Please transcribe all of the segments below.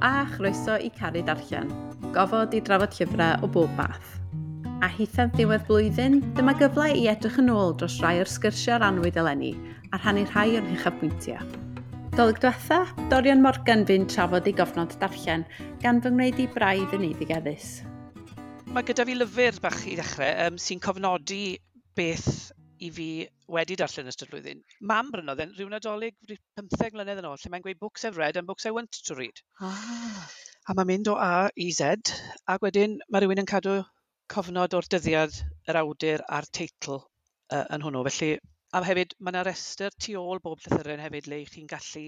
a chroeso i caru darllen, gofod i drafod llyfrau o bob math. A hithaf ddiwedd blwyddyn, dyma gyfle i edrych yn ôl dros rai o'r sgyrsiau'r anwyd eleni a rhannu rhai o'n hychafbwyntiau. Dolyg diwetha, Dorian Morgan fi'n trafod ei gofnod darllen gan fy ngwneud i braidd yn eiddigeddus. Mae gyda fi lyfr bach i ddechrau um, sy'n cofnodi beth i fi wedi darllen ystod blwyddyn. Mam brynodd e'n rhyw nadolig 15 mlynedd yn ôl, lle mae'n gweud books I've read and books I want to read. Ah. A mae'n mynd o A i Z, ac wedyn mae rhywun yn cadw cofnod o'r dyddiad, yr awdur a'r teitl uh, yn hwnnw. Felly, a hefyd, mae yna restr tu ôl bob llythyren hefyd le chi'n gallu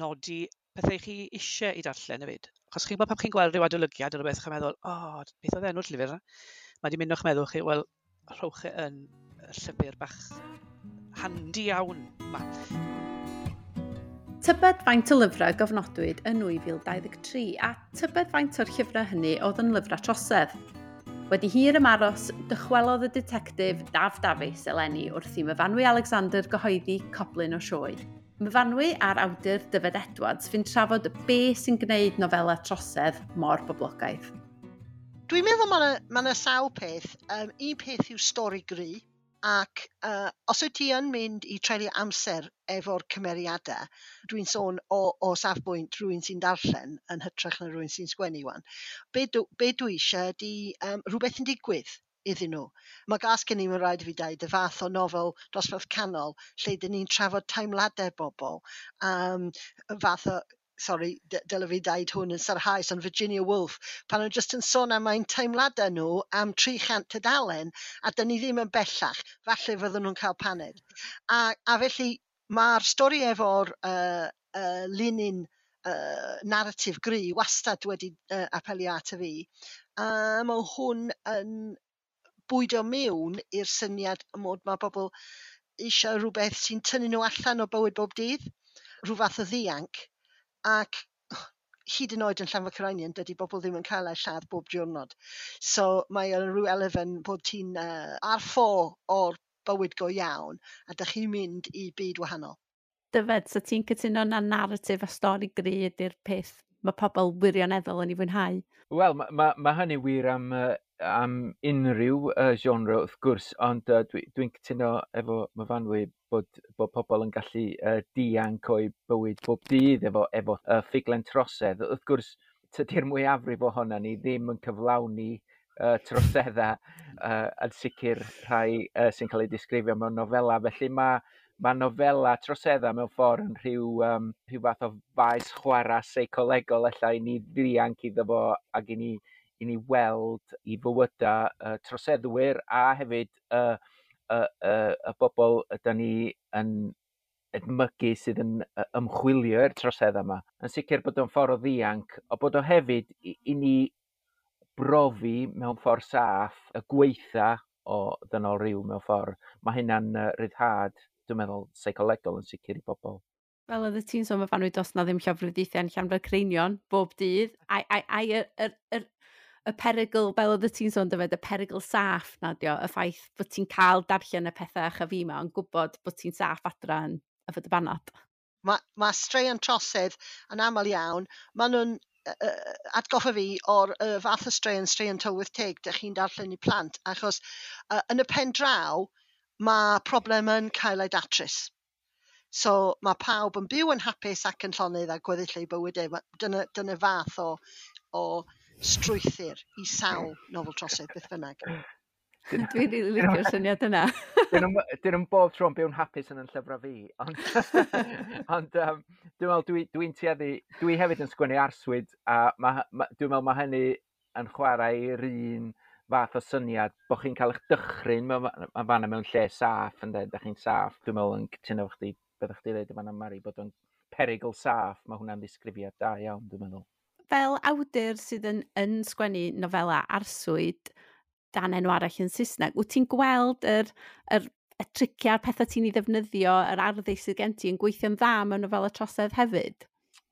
nodi pethau chi eisiau i darllen hefyd. Achos chi'n gwybod pan chi'n gweld rhyw adolygiad ar rhywbeth, chi'n meddwl, o, oh, beth oedd enw'r llyfr? Mae di mynd o'ch meddwl chi, wel, rhowch e yn llyfr bach handi iawn yma. Tybed faint o lyfrau gofnodwyd yn 2023 a tybed faint o'r llyfrau hynny oedd yn lyfrau trosedd. Wedi hir ymaros, dychwelodd y detectif Daf Davies eleni wrth i myfanwy Alexander gyhoeddi coblyn o sioe. Myfanwy a'r awdur Dyfed Edwards fi'n trafod be sy'n gwneud nofela trosedd mor boblogaidd. Dwi'n meddwl mae yna ma sawl peth. Um, un peth yw stori gry, Ac uh, os wyt ti yn mynd i treulio amser efo'r cymeriadau, dwi'n sôn o o safbwynt rhywun sy'n darllen yn hytrach na rhywun sy'n sgwennu 'wan be' dw- be' dwi eisiau ydi um, rhywbeth yn digwydd iddyn nhw. Mae gas gen i ma' rhaid i fi dweud y fath o nofel dosbarth canol lle 'dyn ni'n trafod teimlade bobl, um, fath o sori, dyle fi dweud hwn yn sarhaus, ond Virginia Woolf, pan nhw'n just yn sôn am ein teimladau nhw am 300 tudalen, a dyn ni ddim yn bellach, falle fydden nhw'n cael paned. A, a felly, mae'r stori efo'r uh, uh, linyn uh, narratif gry wastad wedi uh, apelio ato fi, a mae hwn yn bwydo mewn i'r syniad mod mae bobl eisiau rhywbeth sy'n tynnu nhw allan o bywyd bob dydd, rhyw fath o ddianc, Ac oh, hyd yn oed yn Llanfaircyrainian dydy bobl ddim yn cael eu lladd bob diwrnod. So mae yn rhyw elfen bod ti'n uh, ar ffo o'r bywyd go iawn a dych chi'n mynd i byd wahanol. Dyfed, so ti'n cytuno na narratif a stori gry ydy'r peth mae pobl wirioneddol yn ei fwynhau? Wel, mae ma, ma hynny wir am uh, am unrhyw uh, genre wrth gwrs, ond uh, dwi'n dwi, cytuno efo myfanwy bod, bod pobl yn gallu uh, dianc o'i bywyd bob dydd efo, efo uh, ffuglen trosedd. Wrth gwrs, tydi'r mwyafrif ohono ni ddim yn cyflawni uh, troseddau uh, yn sicr rhai uh, sy'n cael ei disgrifio mewn nofela. Felly mae mae nofela troseddau mewn ffordd yn rhyw, um, rhyw fath o faes chwarae seicolegol allai ni ddianc iddo fo ac i ni i ni weld i fywydau uh, troseddwyr a hefyd y, y, y, y bobl ydy ni yn edmygu sydd yn ymchwilio i'r trosedd yma. Yn sicr bod o'n ffordd o ddianc, o bod o hefyd i, i ni brofi mewn ffordd saff y gweitha o ddynol rhyw mewn ffordd. Mae hynna'n uh, rhyddhad, dwi'n meddwl, seicolegol yn sicr i bobl. Fel oedd y ti'n sôn, mae fanwy dos na ddim llofrwyddeithiau'n llanfod creinion bob dydd, a'i yr, yr, yr y perygl, fel oedd ti'n sôn dyfod, y perygl saff nadio, y ffaith bod ti'n cael darllen y pethau a fi yma, ond gwybod bod ti'n saff adra yn y fod y banad. Mae ma straeon trosedd yn aml iawn, maen nhw'n uh, atgoffa fi o'r uh, fath o straeon, straeon tywydd teg, dych chi'n darllen i plant, achos uh, yn y pen draw, mae problem yn cael ei datrys. So mae pawb yn byw yn hapus ac yn llonydd a gweddill ei bywydau. E. Dyna, dyna fath o, o strwythyr i sawl nofel trosedd beth bynnag. Dwi'n rili licio'r syniad yna. Dyn nhw'n bob tro'n byw'n hapus yn yn llyfrau fi, ond, ond um, dwi'n meddwl dwi'n dwi tueddu, dwi hefyd yn sgwennu arswyd, a ma, ma, dwi'n meddwl mae hynny yn chwarae i'r un fath o syniad bod chi'n cael eich dychryn mae fanna mewn lle saff, yn dweud, chi'n saff, dwi'n meddwl yn cytuno chdi, byddwch chdi dweud yn fanna Mari, bod o'n perigl saff, mae hwnna'n ddisgrifiad da iawn, dwi'n meddwl fel awdur sydd yn, yn sgwennu nofela arswyd dan enw arall yn Saesneg, wyt ti'n gweld yr, yr, y triciau, pethau ti'n ei ddefnyddio, yr arddu sydd gen ti yn gweithio'n dda mewn nofela trosedd hefyd?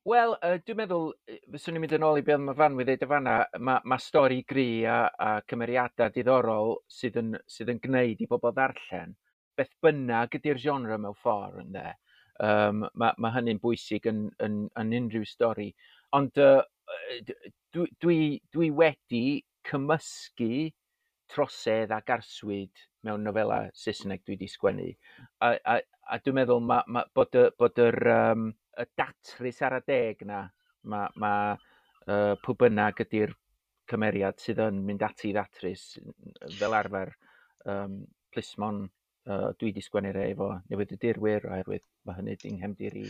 Wel, uh, dwi'n meddwl, fyswn i'n mynd yn ôl i beth mae Fanwy ddeud y fanna, mae ma stori gri a, a cymeriadau diddorol sydd yn, sydd yn gwneud i bobl ddarllen. Beth bynnag ydy'r genre mewn ffordd, ynddo. Um, mae ma hynny'n bwysig yn, yn, yn unrhyw stori. Ond uh, dwi, dwi, dwi wedi cymysgu trosedd ac arswyd mewn nofela Saesneg dwi wedi sgwennu. A, a, a dwi'n meddwl ma, ma, bod, y, bod yr, um, y datrys ar y deg na, mae ma, uh, pwy bynnag ydy'r cymeriad sydd yn mynd ati i ddatrys fel arfer um, plismon uh, dwi wedi sgwennu rei efo newid y dirwyr oherwydd mae hynny di'n nghemdir i.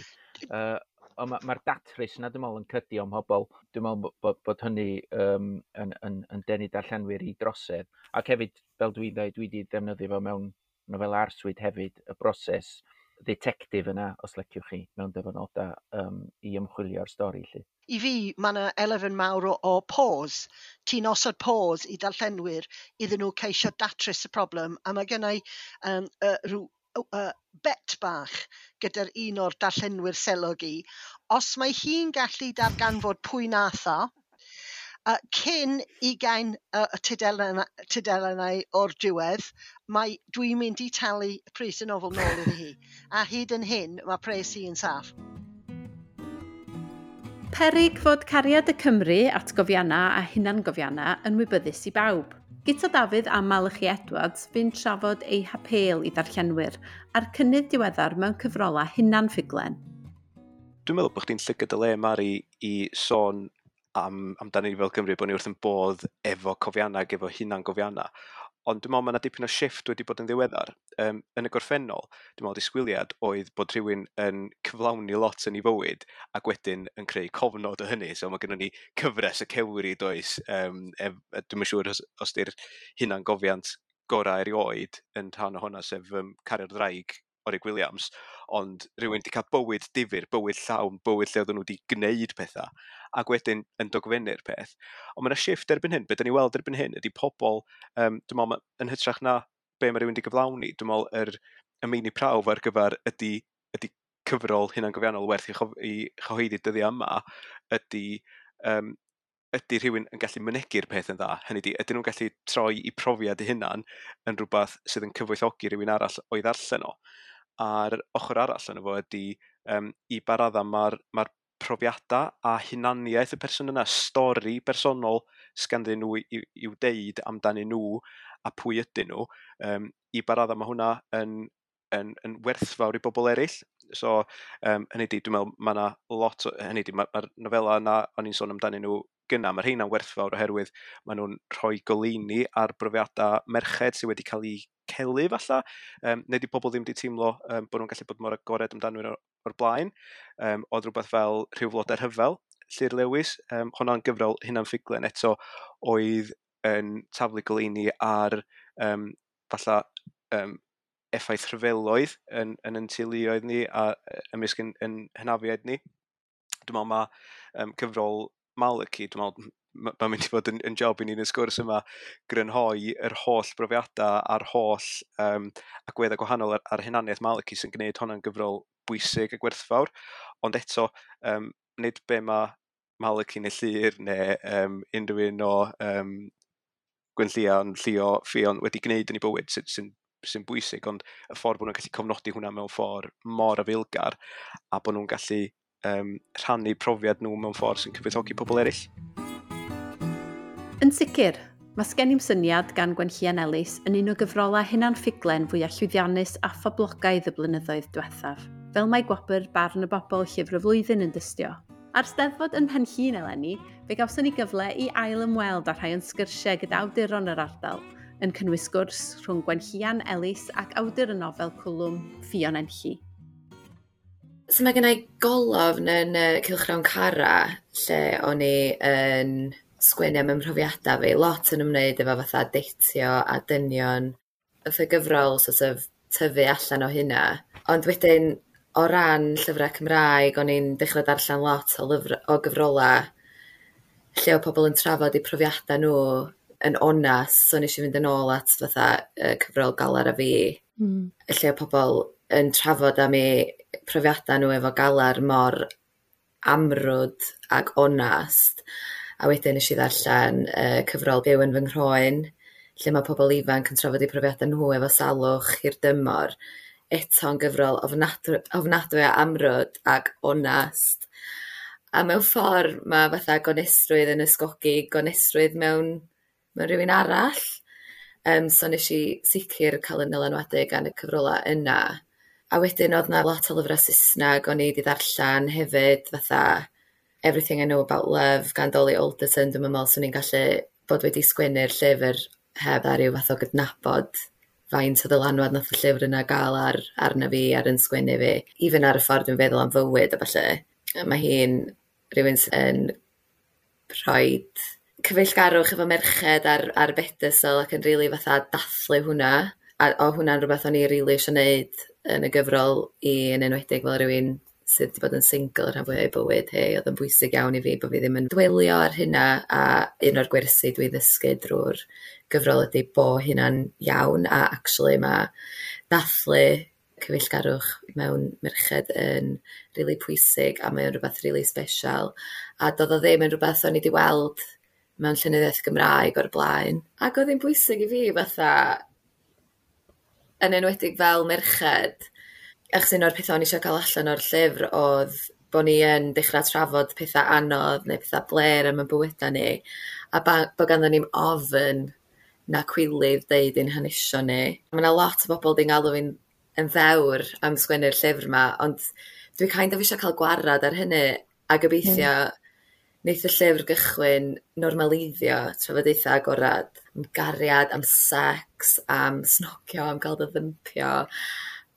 Uh, ond mae'r ma datrys yna dwi'n meddwl yn cydio ym hobl. Dwi'n meddwl bod, bod hynny um, yn, yn, yn denu darllenwyr i drosedd. Ac hefyd, fel dwi ddweud, dwi wedi defnyddio fo mewn nofel arswyd hefyd, y broses detectif yna, os leciwch chi, mewn dyfynodau um, i ymchwilio'r stori. Lly. I fi, mae yna elfen mawr o, o pause. Ti'n osod pause i darllenwyr iddyn nhw ceisio datrys y problem, a mae gennau um, uh, rhyw uh, bet bach gyda'r un o'r darllenwyr selog i os mae hi'n gallu darganfod pwy nath o uh, cyn ugain yy y tudelen- tudalenau o'r diwedd mae dwi'n mynd i talu pris y nofel nôl iddi hi. A hyd yn hyn, mae pres hi yn saff. Perig fod cariad y Cymru at gofianna a hunan gofianna yn wybyddus i bawb. Gyta Dafydd a Malachi Edwards fi'n trafod ei hapel i ddarllenwyr a'r cynnydd diweddar mewn cyfrola hunan ffuglen. Dwi'n meddwl bod chdi'n llygad y le Mari i sôn am, amdani fel Cymru bod ni wrth yn bodd efo cofiannau ac efo hunan gofiannau. Ond dwi'n meddwl mae yna dipyn o shift wedi bod yn ddiweddar. Um, yn y gorffennol, dwi'n meddwl disgwyliad oedd bod rhywun yn cyflawni lot yn ei fywyd ac wedyn yn creu cofnod o hynny. So mae gennym ni cyfres y cewri does. Um, e, dwi'n siŵr os, os di'r hunan gofiant gorau erioed yn rhan o hwnna sef um, Cario'r Ddraig Morrig Williams, ond rhywun wedi cael bywyd difyr, bywyd llawn, bywyd lle oedden nhw wedi gwneud pethau, ac wedyn yn dogfennu'r peth. Ond mae yna shift erbyn hyn, beth da ni weld erbyn hyn ydy pobl, um, dwi'n meddwl, yn hytrach na be mae rhywun wedi gyflawni, dwi'n meddwl, yr ymeini prawf ar gyfer ydy, ydy cyfrol hynna'n gyfiannol werth i, cho, i chyhoeddi dyddiau yma, ydy um, ydy rhywun yn gallu mynegu'r peth yn dda. Hynny ydy, ydyn nhw'n gallu troi i profiad eu hunan yn rhywbeth sydd yn cyfoethogi rhywun arall o'i ddarllen o a'r ochr arall yn y fo ydy um, i baradda mae'r ma profiadau a hunaniaeth y person yna, stori bersonol sganddyn nhw i'w, deud amdanyn nhw a pwy ydyn nhw, um, i baradda mae hwnna yn, yn, yn werthfawr i bobl eraill. So, um, hynny di, dwi'n meddwl, mae yna lot, o, hynny di, mae'r ma nofela yna, o'n i'n sôn amdanyn nhw gyna. Mae'r rheina'n werthfawr oherwydd maen nhw'n rhoi goleini ar brofiadau merched sydd wedi cael eu celu falle, um, neu di pobl ddim wedi teimlo um, bod nhw'n gallu bod mor agored amdano o'r, or blaen. Um, oedd rhywbeth fel rhyw flodau'r hyfel, Llyr Lewis, um, hwnna'n gyfrol hynna'n ffuglen eto oedd yn taflu goleini ar um, falle um, effaith rhyfeloedd yn, yn yn teuluoedd ni a ymysg yn, yn hynafiaid ni. Dwi'n meddwl mae um, cyfrol Maliki, dwi'n meddwl, mae'n mynd i fod yn, yn job i ni'n y sgwrs yma grynhoi yr holl brofiadau a'r holl um, agweddau gwahanol ar, ar hynaniaeth Maliki sy'n gwneud hwnna'n gyfrol bwysig a gwerthfawr. Ond eto, um, nid be mae Maliki neu Llyr neu um, unrhyw un o um, Gwynllian, Llio, Fion wedi gwneud yn ei bywyd sy'n sy, sy, sy bwysig, ond y ffordd bod nhw'n gallu cofnodi hwnna mewn ffordd mor afilgar a bod nhw'n gallu um, rhannu profiad nhw mewn ffordd sy'n cyfoethogi pobl eraill. Yn sicr, mae sgen i'n syniad gan Gwenllian Ellis yn un o gyfrolau hynna'n ffuglen fwy llwyddiannus a phoblogaidd y blynyddoedd diwethaf, fel mae gwobr barn y bobl llyfr y flwyddyn yn dystio. Ar steddfod yn Penllun eleni, fe gawson ni gyfle i ail ymweld â rhai o'n sgyrsiau gyda awduron yr ardal, yn cynnwys gwrs rhwng Gwenllian Ellis ac awdur y nofel cwlwm Ffion Enlli. So mae gennau golofn yn uh, Cilchrawn Cara, lle o'n i yn sgwennu am ymhrofiadau fi, lot yn ymwneud efo fatha deitio a dynion. y gyfrol sort of tyfu allan o hynna. Ond wedyn, o ran llyfrau Cymraeg, o'n i'n dechrau darllen lot o, lyfr, o gyfrolau lle o pobl yn trafod eu profiadau nhw yn onas, so nes i fynd yn ôl at fatha cyfrol galar a fi, mm. lle o pobl yn trafod am eu profiadau nhw efo galar mor amrwd ac onast. A wedyn nes i ddarllen uh, cyfrol Byw yn fy nghroen, lle mae pobl ifanc yn trafod eu profiadau nhw efo salwch i'r dymor. Eto'n gyfrol ofnadwy, ofnadwy a amrwd ac onast. A mewn ffordd mae fatha gonestrwydd yn ysgogi gonestrwydd mewn, mewn rhywun arall. Um, so nes i sicr cael yn dylanwadu gan y cyfrolau yna. A wedyn oedd na lot o lyfrau Saesneg o'n i wedi ddarllen hefyd, fatha Everything I Know About Love gan Dolly Alderton. Dwi'n meddwl swn i'n gallu bod wedi sgwennu'r llyfr heb a ryw fath o gydnabod faint o ddylanwad nath y llyfr yna gael ar, arna fi ar yn sgwennu fi. Even ar y ffordd dwi'n feddwl am fywyd a falle. Mae hi'n rhywun yn rhoi cyfeillgarwch efo merched ar, ar bedysel ac yn rili really fatha dathlu hwnna. A o hwnna'n rhywbeth o'n i rili really eisiau gwneud yn y gyfrol i yn enwedig fel rhywun sydd wedi bod yn single rhan fwyaf ei bywyd hei, oedd yn bwysig iawn i fi bod fi ddim yn dwelio ar hynna a un o'r gwersi dwi ddysgu drwy'r gyfrol ydy bo hynna'n iawn a actually mae dathlu cyfeillgarwch mewn merched yn rili really pwysig a mae'n rhywbeth rili really special a doedd o ddim yn rhywbeth o'n i wedi weld mewn llenyddiaeth Gymraeg o'r blaen ac oedd hi'n bwysig i fi fatha yn enwedig fel merched, achos sy'n o'r pethau o'n eisiau cael allan o'r llyfr oedd bod ni yn dechrau trafod pethau anodd neu pethau bler am y bywydau ni, a bod ganddo ni'n ofyn na cwilydd deud ein hanesio ni. Mae yna lot o bobl di'n galw fi'n yn ddewr am sgwennu'r llyfr yma, ond dwi kind of eisiau cael gwarad ar hynny a gobeithio mm wneith y llyfr gychwyn normaleiddio trafodaethau agorad am gariad, am sex, am snogio, am gael dy ddympio,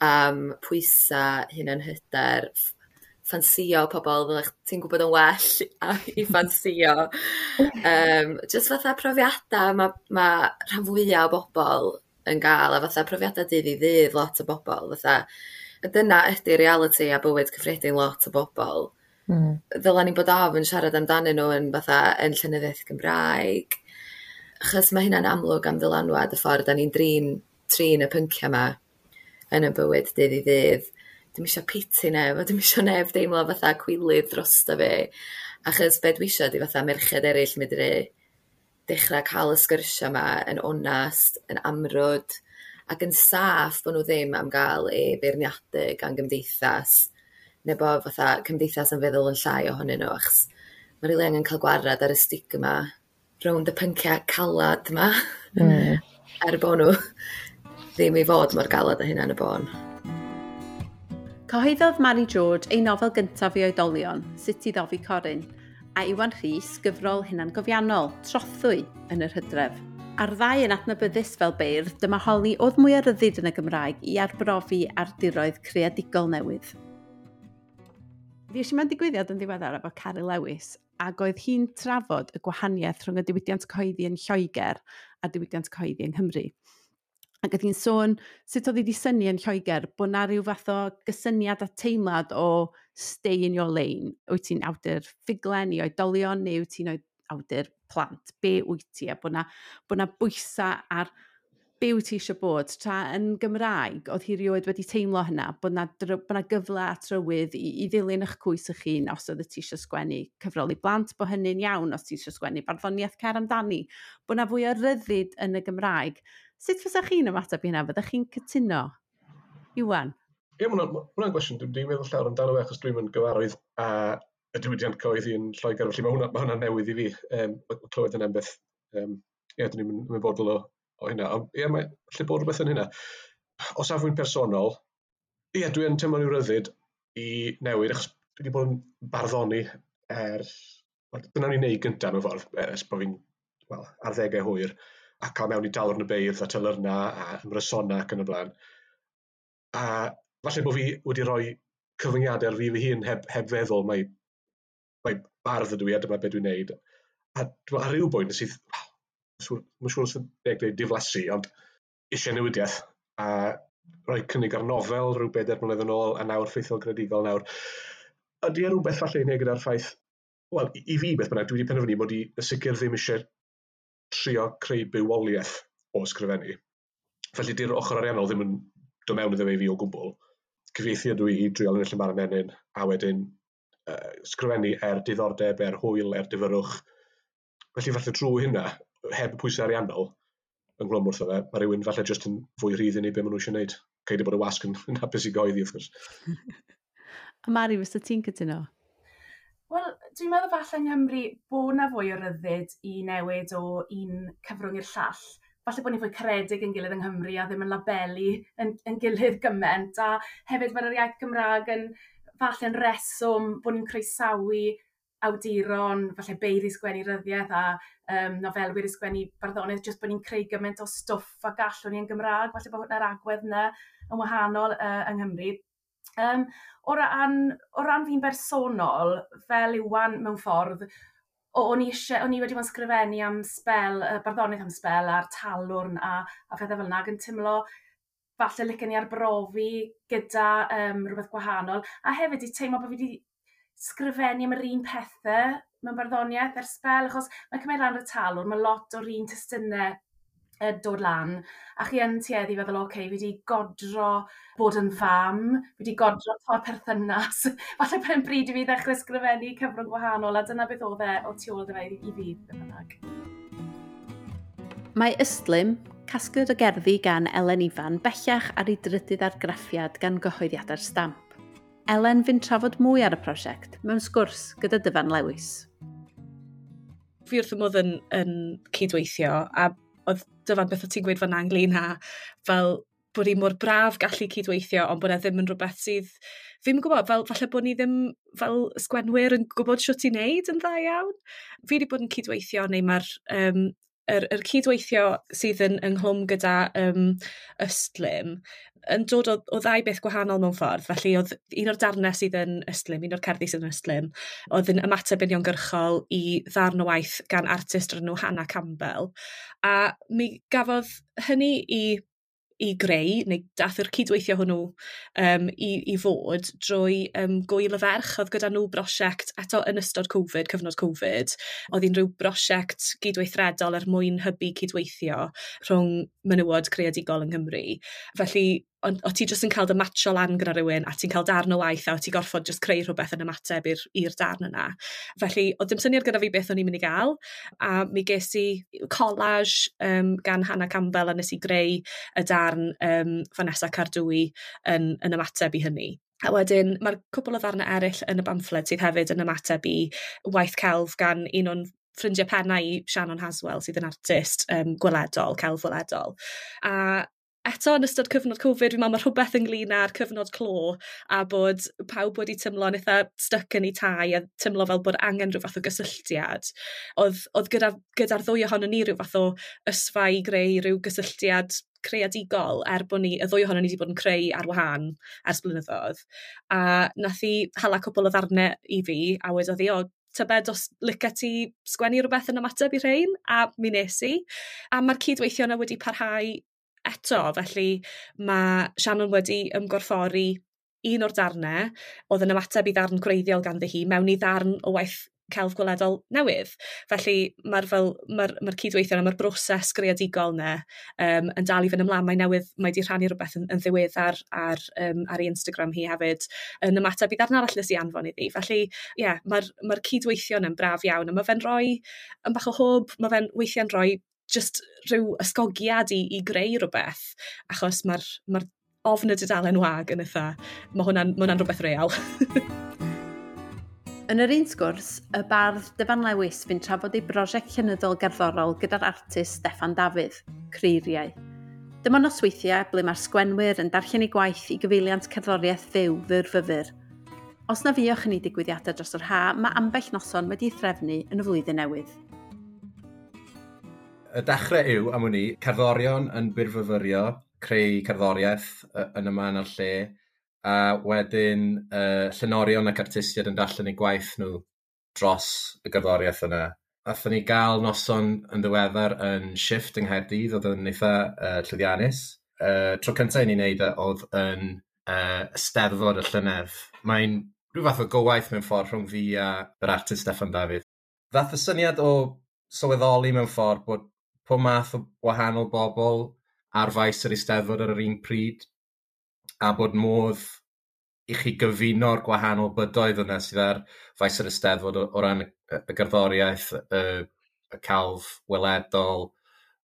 am pwysau, yn hyder, ffansio pobl fel ti'n gwybod yn well a, i ffansio. um, just fatha profiadau mae ma rhan fwyaf o bobl yn gael, a fatha profiadau dydd i ddydd lot o bobl. Fatha, dyna ydy reality a bywyd cyffredin lot o bobl. Mm. Ddylan ni bod of yn siarad amdanyn nhw yn fatha yn llenyddiaeth Gymraeg. Achos mae hynna'n amlwg am ddylanwad y ffordd da ni'n drin, trin y pynciau yma yn y bywyd dydd i ddydd. Dim eisiau piti neb, a dim eisiau neb deimlo fatha cwilydd drosta fi. Achos be dwi eisiau di fatha merched eraill medru dechrau cael y sgyrsiau yma yn onast, yn amrwd, ac yn saff bod nhw ddim am gael ei beirniadu gan gymdeithas neu bod fatha cymdeithas yn feddwl yn llai ohonyn nhw, achos mae rili angen cael gwarad ar y stigma rownd y pynciau calad yma, mm. er bod nhw ddim i fod mor galad a hynna'n y bôn. Cyhoeddodd Mary George ei nofel gyntaf i oedolion, Sut i ddofi Corin, a Iwan Rhys gyfrol hynna'n gofiannol, Trothwy, yn yr hydref. A'r ddau yn adnabyddus fel beirdd, dyma holi oedd mwy ar ryddid yn y Gymraeg i arbrofi ar diroedd creadigol newydd. Fi eisiau mewn digwyddiad yn ddiweddar efo Cari Lewis ac oedd hi'n trafod y gwahaniaeth rhwng y diwydiant cyhoeddi yn Lloegr a diwydiant cyhoeddi yng Nghymru. Ac oedd hi'n sôn sut oedd hi wedi syni yn Lloegr bod na rhyw fath o gysyniad a teimlad o stay in your lane. Wyt ti'n awdur ffuglen i oedolion neu wyt ti'n awdur plant? Be wyt ti? A bod na, bod na bwysa ar byw ti eisiau bod, tra yn Gymraeg, oedd hi rioed wedi teimlo hynna, bod na, bod na gyfle a trywydd i, i ddilyn eich cwys eich hun os oedd ti eisiau sgwennu cyfrol i blant, bod hynny'n iawn os ti eisiau sgwennu barddoniaeth cer amdani, bod na fwy o ryddid yn y Gymraeg. Sut fysa chi'n ymateb i hynna? Fyddech chi'n cytuno? Iwan? Ie, mae hwnna'n gwestiwn dwi'n dwi'n meddwl llawer amdano fe, achos dwi'n mynd gyfarwydd a y diwydiant coedd i'n Lloegr, felly mae hwnna, ma hwnna newydd i fi, um, clywed yn ambell. Um, ie, dwi'n mynd yn o o hynna. Ond ie, mae lle bod rhywbeth yn hynna. O safbwynt personol, ie, dwi yn teimlo'n i'w ryddid i newid, achos dwi wedi bod yn barddoni er... Dyna ni'n neud gyntaf mewn ffordd, e, ers bod fi'n well, arddegau hwyr, a cael mewn i dalwr yn y beirdd a tylyrna a ymrysona ac yn y blaen. A falle bod fi wedi rhoi cyfyngiadau ar fi fy hun heb, heb feddwl, mae, mae bardd ydw i a dyma beth dwi'n neud. A ar ryw bwynt sydd, mae'n siŵr os ydych chi'n diflasu, ond eisiau newidiaeth a rhoi cynnig ar nofel rhyw bedair mlynedd yn ôl a nawr ffeithiol gredigol nawr. Ydy e rhywbeth falle i wneud gyda'r ffaith, wel, i fi beth bynnag, dwi wedi penderfynu bod i sicr ddim eisiau trio creu bywoliaeth o ysgrifennu. Felly di'r ochr ariannol ddim yn dod mewn iddo fe fi o gwbl. Cyfieithu ydw i i driol yn y llymar menyn, a wedyn uh, sgrifennu er diddordeb, er hwyl, er difyrwch. Felly falle drwy hynna, heb y pwysau ariannol yn glwm wrtho fe, mae rhywun falle jyst yn fwy rhydd i ni beth maen nhw eisiau gwneud. Ceid bod y wasg yn, yn hapus i goeddi, wrth gwrs. a Mari, fysa ti'n cytuno? Wel, dwi'n meddwl falle yng Nghymru bod na fwy o ryddid i newid o un cyfrwng i'r llall. Falle bod ni'n fwy caredig yn gilydd yng Nghymru a ddim yn labelu yn, yn gilydd gymaint. A hefyd mae'r iaith Gymraeg yn falle yn reswm bod ni'n croesawu awduron, falle beiri sgwennu ryddiaeth a um, nofelwyr i sgwennu barddonydd, jyst bod ni'n creu gymaint o stwff a gallwn ni yn Gymraeg, falle bod hwnna'r agwedd yna yn wahanol uh, yng Nghymru. Um, o ran, o ran fi'n bersonol, fel Iwan mewn ffordd, o'n i eisiau, o'n i wedi bod yn sgrifennu am spel, uh, barddoniaeth am spel a'r talwrn a, a phethau fel yna, ac yn tymlo falle licen i arbrofi gyda um, rhywbeth gwahanol, a hefyd i teimlo bod fi wedi sgrifennu am yr un pethau mewn barddoniaeth ar spel, achos mae'n cymryd lan y talwr, mae lot o'r un testynau dod lan, a chi yn tueddu feddwl, oce, okay, fi wedi godro bod yn fam, fi wedi godro to'r perthynas. Falle pen bryd i fi ddechrau sgrifennu cyfrwng gwahanol, a dyna beth oedd e o tu ôl i fi, bynnag. Mae Ystlym, casgled o gerddi gan Elen Ifan, bellach ar ei drydydd argraffiad gan gyhoeddiadau'r stamp. Elen fy'n trafod mwy ar y prosiect mewn sgwrs gyda Dyfan Lewis. Fi wrth y modd yn, yn cydweithio a oedd dyfan beth o ti'n gweud fan anglyn a fel bod ni mor braf gallu cydweithio ond bod e ddim yn rhywbeth sydd fi'n gwybod, fel, falle bod ni ddim fel sgwenwyr yn gwybod sio ti'n neud yn dda iawn. Fi wedi bod yn cydweithio neu mae'r um, yr, yr cydweithio sydd yn ynghlwm gyda um, ystlym yn dod o, o ddau beth gwahanol mewn ffordd. Felly, oedd un o'r darnau sydd yn ystlym, un o'r cerddi sydd yn ystlym, oedd yn ymateb uniongyrchol i ddarn o waith gan artist o'r nhw Hannah Campbell. A mi gafodd hynny i i greu, neu dath yr cydweithio hwnnw um, i, i fod drwy um, gwyl y ferch. Oedd gyda nhw brosiect eto yn ystod Covid, cyfnod Covid. Oedd hi'n rhyw brosiect gydweithredol er mwyn hybu cydweithio rhwng menywod creadigol yng Nghymru. Felly ond o ti jyst yn cael dy matcho lan gyda rhywun a ti'n cael darn o waith a o ti gorfod jyst creu rhywbeth yn ymateb i'r darn yna. Felly, o ddim syniad gyda fi beth o'n i'n mynd i gael, a mi ges i collage um, gan Hannah Campbell a nes i greu y darn um, Vanessa Cardwy yn, yn ymateb i hynny. A wedyn, mae'r cwbl o ddarnau eraill yn y bamffled sydd hefyd yn ymateb i waith celf gan un o'n ffrindiau pennau i Shannon Haswell sydd yn artist um, gweledol, celf gweledol. A eto yn ystod cyfnod Covid, fi'n meddwl mae rhywbeth ynglyn â'r cyfnod clo a bod pawb wedi tymlo'n eitha stuck yn ei tai a tymlo fel bod angen rhyw fath o gysylltiad. Oedd, oedd gyda'r gyda, gyda ddwy ohono ni rhyw fath o ysfa i greu rhyw gysylltiad creadigol er bod ni, y ddwy ohono ni wedi bod yn creu ar wahân ers blynyddoedd. A nath i hala cwbl o ddarnau i fi a wedodd i, o, tybed os lyca ti sgwennu rhywbeth yn ymateb i rhain, a mi nes i. A mae'r cydweithio yna wedi parhau Eto, felly mae Shannon wedi ymgorffori un o'r darnau oedd yn ymateb i ddarn gwreiddiol ganddi hi mewn i ddarn o waith celf gweledol newydd. Felly mae'r fel, mae'r mae cydweithio yna, mae'r broses greadigol yna um, yn dal i fynd ymlaen. Mae newydd, mae wedi rhannu rhywbeth yn, yn ddiweddar ar, um, ar ei Instagram hi hefyd yn ymateb i ddarn arall nes i anfon iddi. Felly, ie, yeah, mae'r mae cydweithio yna'n braf iawn. A mae fe'n rhoi, yn bach o hwb, mae fe'n weithiau'n rhoi just rhyw ysgogiad i, i greu rhywbeth, achos mae'r ma ofn y dudalen wag yn eitha, mae hwnna'n hwnna rhywbeth real. Yn yr un sgwrs, y bardd Dyfan Lewis fi'n trafod ei brosiect llenyddol gerddorol gyda'r artist Steffan Dafydd, Creiriau. Dyma nosweithiau ble mae'r sgwenwyr yn darllen ei gwaith i gyfeiliant cerddoriaeth fyw fyrfyfyr. Os na fiwch yn ei digwyddiadau dros yr ha, mae ambell noson wedi ei threfnu yn y flwyddyn newydd y dechrau yw, am wni, cerddorion yn byrfyfyrio, creu cerddoriaeth yn yma yn y lle, a wedyn uh, llenorion ac artistiad yn darllen eu gwaith nhw dros y gerddoriaeth yna. Athyn ni gael noson yn ddiweddar yn shift yng Nghaerdydd, oedd yn eitha uh, llyddiannus. Uh, tro cyntaf ni'n neud wneud e, oedd yn uh, ysteddfod y llynedd. Mae'n rhyw fath o gywaith mewn ffordd rhwng fi a yr artist Steffan David. Ddath y syniad o sylweddoli mewn ffordd bod pob math o wahanol bobl ar faes yr Eisteddfod ar yr un pryd a bod modd i chi gyfuno'r gwahanol bydoedd yna sydd ar faes yr Eisteddfod o, o ran y gerddoriaeth, y, y calf weledol,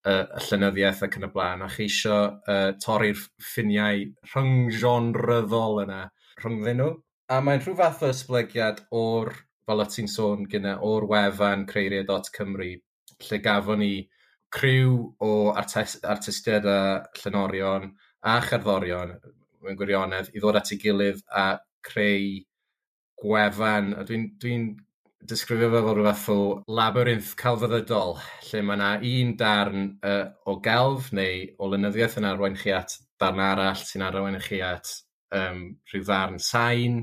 y, y llynyddiaeth ac yn y blaen, a chi eisiau uh, torri'r ffiniau rhynggenryddol yna rhyngddyn nhw. A mae'n rhyw fath o esblygiad o'r, fel y ti'n sôn gyda, o'r wefan creiriau.cymru, lle gafon ni criw o artist, artistiaid a llenorion a cherddorion mewn gwirionedd i ddod at ei gilydd a creu gwefan. Dwi'n dwi, disgrifio fe fel rhywbeth o labyrinth calfyddydol, lle mae yna un darn uh, o gelf neu o lynyddiaeth yn arwain chi at darn arall sy'n arwain chi at um, rhyw ddarn sain,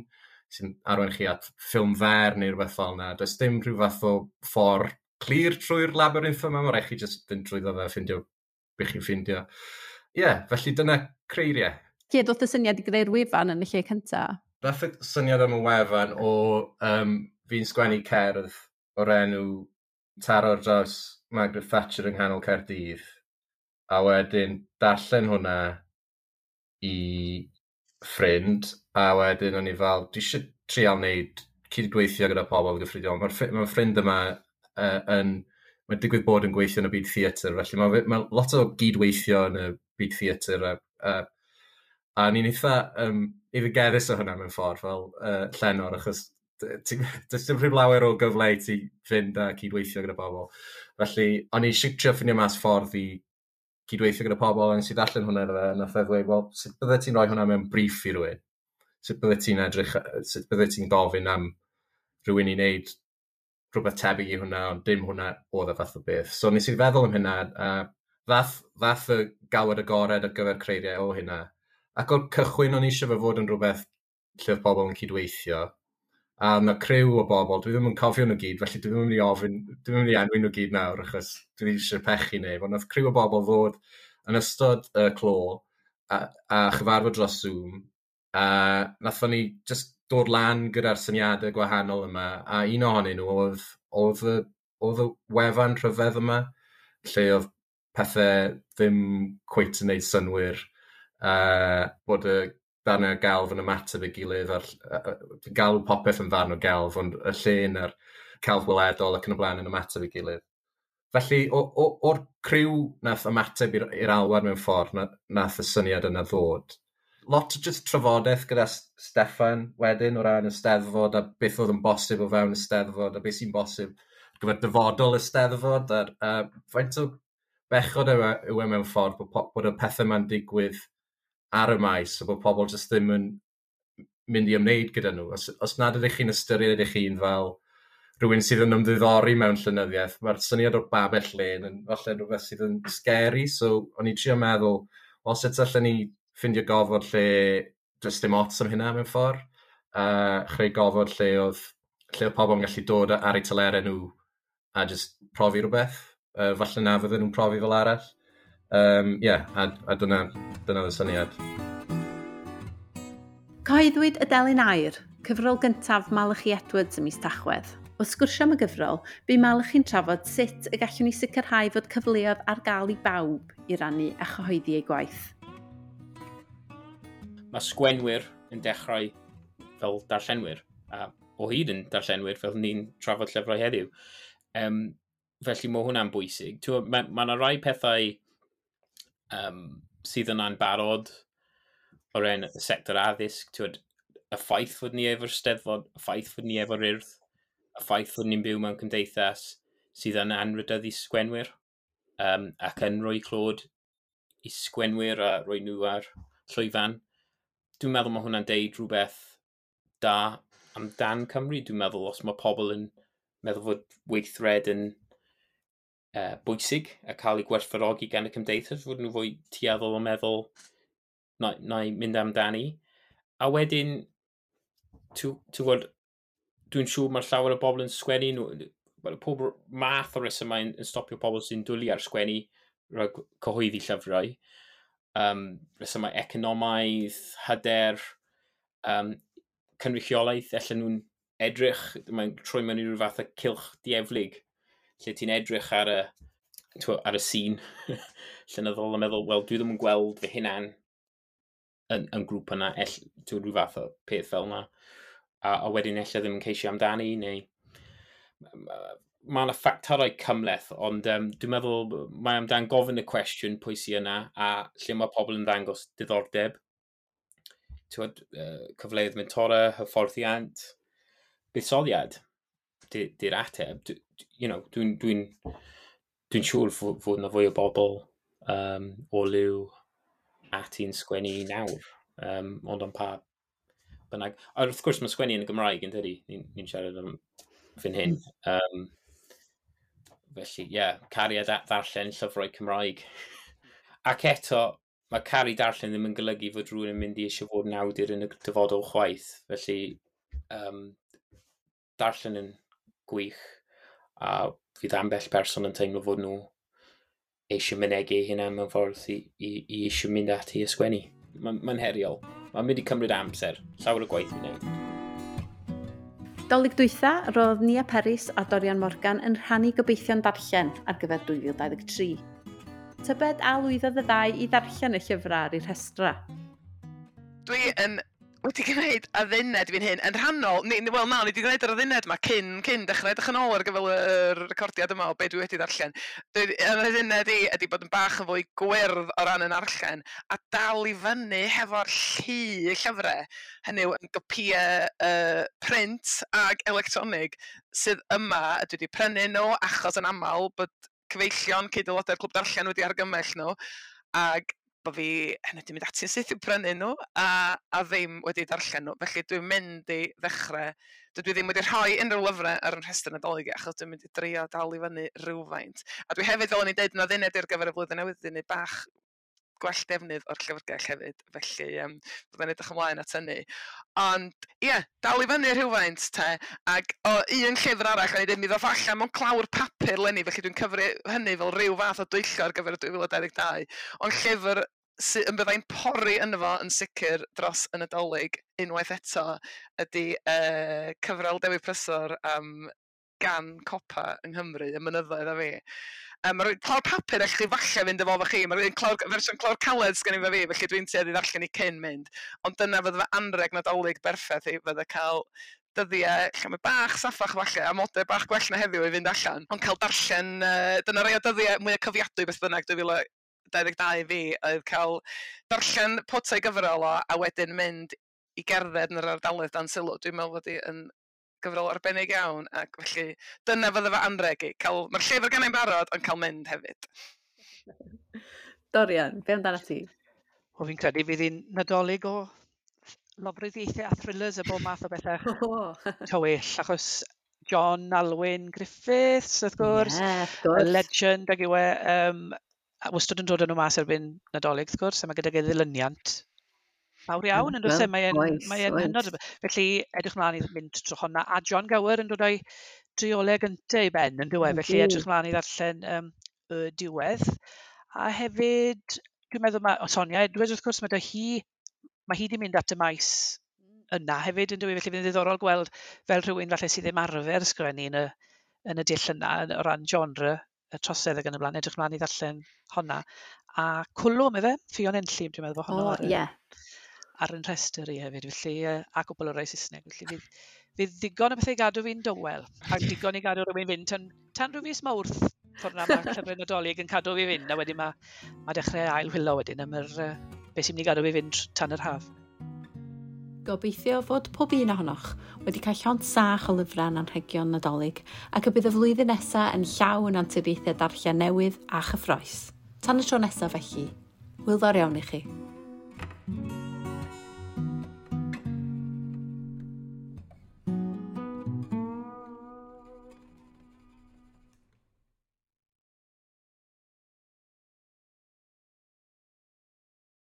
sy'n arwain chi at ffilm fer neu rhywbeth fel yna. Does dim rhyw fath o ffordd clir trwy'r labyrinth yma, mae'n rhaid chi jyst fynd trwyddo fe a ffindio beth chi'n ffindio. Ie, yeah, felly dyna creiriau. Ie, dod y syniad i greu'r wefan yn y lle cyntaf. Dath y syniad am y wefan o um, fi'n sgwennu cerdd o'r enw taro dros Margaret Thatcher yng nghanol Caerdydd. A wedyn darllen hwnna i ffrind, a wedyn o'n i fel, dwi eisiau trial wneud cydweithio gyda pobl gyffredinol. Mae'r ma ffrind yma uh, yn, mae'n digwydd bod yn gweithio yn y byd theatr, felly mae, mae lot o gydweithio yn y byd theatr a, a, a ni'n eitha um, efigeddus o hynna mewn ffordd fel uh, llenor, achos does dim rhyw lawer o gyfle i ti fynd a cydweithio gyda pobl. Felly, o'n i eisiau trio ffynio mas ffordd i cydweithio gyda pobl, a nes i ddallan hwnna iddo fe, a nath e ddweud, wel, sut byddai ti'n rhoi hwnna mewn brief i rhywun? Sut byddai ti'n edrych, sut byddai ti'n gofyn am rhywun i wneud rhywbeth tebyg i hwnna, ond dim hwnna oedd y fath o beth. So nes i feddwl am hynna, a ddath, ddath y galwad agored ar gyfer creiriau o hynna. Ac o'r cychwyn o'n eisiau fe fod yn rhywbeth lle oedd pobl yn cydweithio, a mae criw o bobl, dwi ddim yn cofio nhw gyd, felly dwi ddim yn mynd i ofyn, dwi ddim yn mynd i enwi nhw gyd nawr, achos dwi ddim eisiau pechu neu, ond oedd criw o bobl fod yn ystod y uh, clo a, a chyfarfod dros Zoom A nathon ni just dod lan gyda'r syniadau gwahanol yma, a un ohonyn nhw oedd, oedd, y, oedd y wefan rhyfedd yma, lle oedd pethau ddim cweit yn gwneud synwyr, uh, bod y darnau gelf yn ymateb ei gilydd, a'r, uh, galw popeth yn ddarn o gelf, ond y llun a'r celf weledol ac yn y blaen yn ymateb ei gilydd. Felly, o'r criw nath ymateb i'r alwad mewn ffordd, nath y syniad yna ddod, lot o just trafodaeth gyda Steffan wedyn o ran y steddfod a beth oedd yn bosib o fewn y steddfod a beth sy'n bosib gyfer dyfodol y steddfod a uh, faint o bechod yw, e, yw e mewn ffordd bod, bod y pethau yma'n digwydd ar y maes a bod pobl jyst ddim yn mynd i ymwneud gyda nhw. Os, os nad ydych chi'n ystyried eich hun fel rhywun sydd yn ymddiddori mewn llynyddiaeth, mae'r syniad o'r babell len yn falle rhywbeth sydd yn scary, so o'n i trio meddwl, os eto allan ni ffindio gofod lle does dim ots am hynna mewn ffordd. Uh, chreu gofod lle oedd lle oedd pobl yn gallu dod ar eu telere nhw a just profi rhywbeth. Uh, falle na fydden nhw'n profi fel arall. Um, yeah, a, a dyna, dyna y syniad. Coeddwyd y Delyn Air, cyfrol gyntaf Malachi Edwards ym mis Tachwedd. O sgwrsio am y gyfrol, bu Malachi'n trafod sut y gallwn ni sicrhau fod cyfleoedd ar gael i bawb i rannu a chyhoeddi ei gwaith mae sgwenwyr yn dechrau fel darllenwyr, a o hyd yn darllenwyr fel ni'n trafod llyfrau heddiw. Um, felly mae hwnna'n bwysig. Mae yna ma, ma rai pethau um, sydd yna'n barod o ran y sector addysg. Twyd, y ffaith fod ni efo'r steddfod, y ffaith fod ni efo'r urdd, y ffaith fod ni'n byw mewn cymdeithas sydd yn anrydeddu sgwenwyr um, ac yn rhoi clod i sgwenwyr a rhoi nhw ar llwyfan dwi'n meddwl mae hwnna'n deud rhywbeth da amdan Cymru. Dwi'n meddwl os mae pobl yn meddwl fod weithred yn uh, bwysig a cael ei gwerthfarogi gan y cymdeithas, fod nhw fwy tueddol o meddwl na, na i mynd amdani. A wedyn, dwi'n siŵr mae'r llawer o bobl yn sgwennu nhw, pob math o resymau yn, yn stopio pobl sy'n dwlu ar sgwennu rhag cyhoeddi llyfrau um, resymau economaidd, hyder, um, cynrychiolaeth, allan nhw'n edrych, mae'n troi mewn i rhyw fath o cilch dieflig, lle ti'n edrych ar y, twa, ar y sîn. Llenyddol a meddwl, wel, dwi ddim yn gweld fy hunan yn, yn grŵp yna, ell, dwi'n rhyw fath o peth fel yna, a, a wedyn ella ddim yn ceisio amdani, neu mae yna ffactorau cymleth, ond um, dwi'n meddwl mae amdan gofyn y cwestiwn pwy sy'n yna a lle mae pobl yn ddangos diddordeb. Tywed, uh, cyfleoedd mentora, hyfforddiant, buddsoddiad di'r ateb. Dwi'n you know, dwi dwi, dwi siŵr fod yna fwy o bobl um, o liw at i'n sgwennu nawr, um, ond am pa bynnag. A wrth gwrs mae sgwennu yn y Gymraeg yn dydi, ni'n ni siarad am fy'n hyn. Um, Felly, ie, yeah, cariad at ddarllen llyfrau Cymraeg. Ac eto, mae cari darllen ddim yn golygu fod rhywun yn mynd i eisiau fod yn awdur yn y dyfodol chwaith. Felly, um, darllen yn gwych a fydd ambell person yn teimlo fod nhw eisiau mynegu hynna mewn ffordd i, i, i eisiau mynd ati i ysgwennu. Mae'n ma heriol. Mae'n mynd i cymryd amser. Llawer o gwaith i wneud. Dolig dwytha, roedd Nia Peris a Dorian Morgan yn rhannu gobeithio'n darllen ar gyfer 2023. Tybed a lwyddodd y ddau i ddarllen y llyfrau ar i'r rhestra. Dwi yn wedi gwneud addened fi'n hyn, yn rhannol, ni, wel na, ni wedi gwneud yr addened yma cyn, cyn dechrau edrych yn ôl ar gyfer y recordiad yma o beth dwi wedi ddarllen. Yr addened i ydy bod yn bach yn fwy gwyrdd o ran yn arllen, a dal i fyny hefo'r llu llyfrau, hynny yw yn gopïau uh, print ag electronig sydd yma, dwi wedi prynu nhw achos yn aml bod cyfeillion cyd-aelodau'r clwb darllen wedi argymell nhw, ag bod fi hynny wedi mynd ati'n syth i'w prynu nhw a, a ddim wedi darllen nhw. Felly dwi'n mynd i ddechrau, dwi ddim wedi rhoi unrhyw lyfrau ar yn rhestr nadolig achos dwi'n mynd i drio dal i fyny rhywfaint. A dwi hefyd, fel o'n i'n deud, na ddyned i'r gyfer y flwyddyn newydd, dwi'n neud bach gwell defnydd o'r llyfrgell hefyd, felly um, byddai'n edrych ymlaen at hynny. Ond ie, yeah, dal i fyny rhywfaint te, ac o un llyfr arall, o'n i ddim i ddodd allan mewn clawr papur lenni, felly dwi'n cyfru hynny fel rhyw fath o dwyllio ar gyfer y 2022. Ond llyfr sy'n yn byddai'n pori yn fo yn sicr dros yn nadolig unwaith eto ydy uh, cyfrol Dewi Prysor am gan copa yng Nghymru, y mynyddoedd a fi. Um, mae rwy'n clawr papur eich chi falle fynd efo fo chi, mae rwy'n clawr, fersiwn clawr caled sgan i fe fi, felly dwi'n tuedd i ddarllen i cyn mynd. Ond dyna fydde fe anreg nadolig berffaith i fydde cael dyddiau lle mae bach saffach falle, a modau bach gwell na heddiw i fynd allan, ond cael darllen, uh, dyna rhai o dyddiau mwy o cyfiadwy beth bynnag 22 fi oedd cael darllen potau gyfrol o a wedyn mynd i gerdded yn yr ardaloedd dan sylw. Dwi'n meddwl fod yn gyfrol arbennig iawn ac felly dyna fydda fe anreg i. Mae'r llyfr gan i'n barod ond cael mynd hefyd. Dorian, be amdano ti? O fi'n credu fydd hi'n nadolig o lofruddiaethau a thrillers a bob math o bethau tywyll, achos John Alwyn Griffiths, wrth gwrs, yeah, gwrs. legend ag yw e, um, a wastad yn dod yn nhw mas erbyn Nadolig, wrth gwrs, a mae gyda gyda e ddilyniant mawr iawn, mm, yn dweud, mae e'n mae en hynod. Felly, edrych mlaen i mynd trwy honna, a John Gower yn dod o'i driolau gyntaf i ben yn dweud, felly edrych mlaen i ddarllen um, y diwedd. A hefyd, dwi'n meddwl mae, o Sonia, Edwards, wrth gwrs, mae hi, mae hi wedi mynd at y maes yna hefyd yn dweud, felly fydd ddiddorol gweld fel rhywun falle sydd ddim arfer ysgrifennu yn y, yn y dill yna o ran genre y trosedd ag yn y blaen, edrych mlaen i ddarllen honna. A cwlwm efe, Ffion Enllib, dwi'n meddwl honno. O, oh, ie. Yeah. Ar yn rhestr i hefyd, felly, a gwbl o rai Saesneg. Felly, fydd, fydd ddigon o bethau gadw fi'n dywel, a digon i gadw rhywun fynd tan, tan rhyw fus mawrth ffordd na mae llyfr Nadolig yn cadw fi fynd, a wedyn mae ma dechrau ail wylo wedyn am yr, uh, beth sy'n mynd i gadw fi fynd tan yr haf. Gobeithio fod pob un ohonoch wedi cael llond sach o lyfrau anrhegion nadolig ac y bydd y flwyddyn nesaf yn llawn anturiaethau darllen newydd a chyffroes. Tan y tro nesaf felly, wyldor iawn i chi.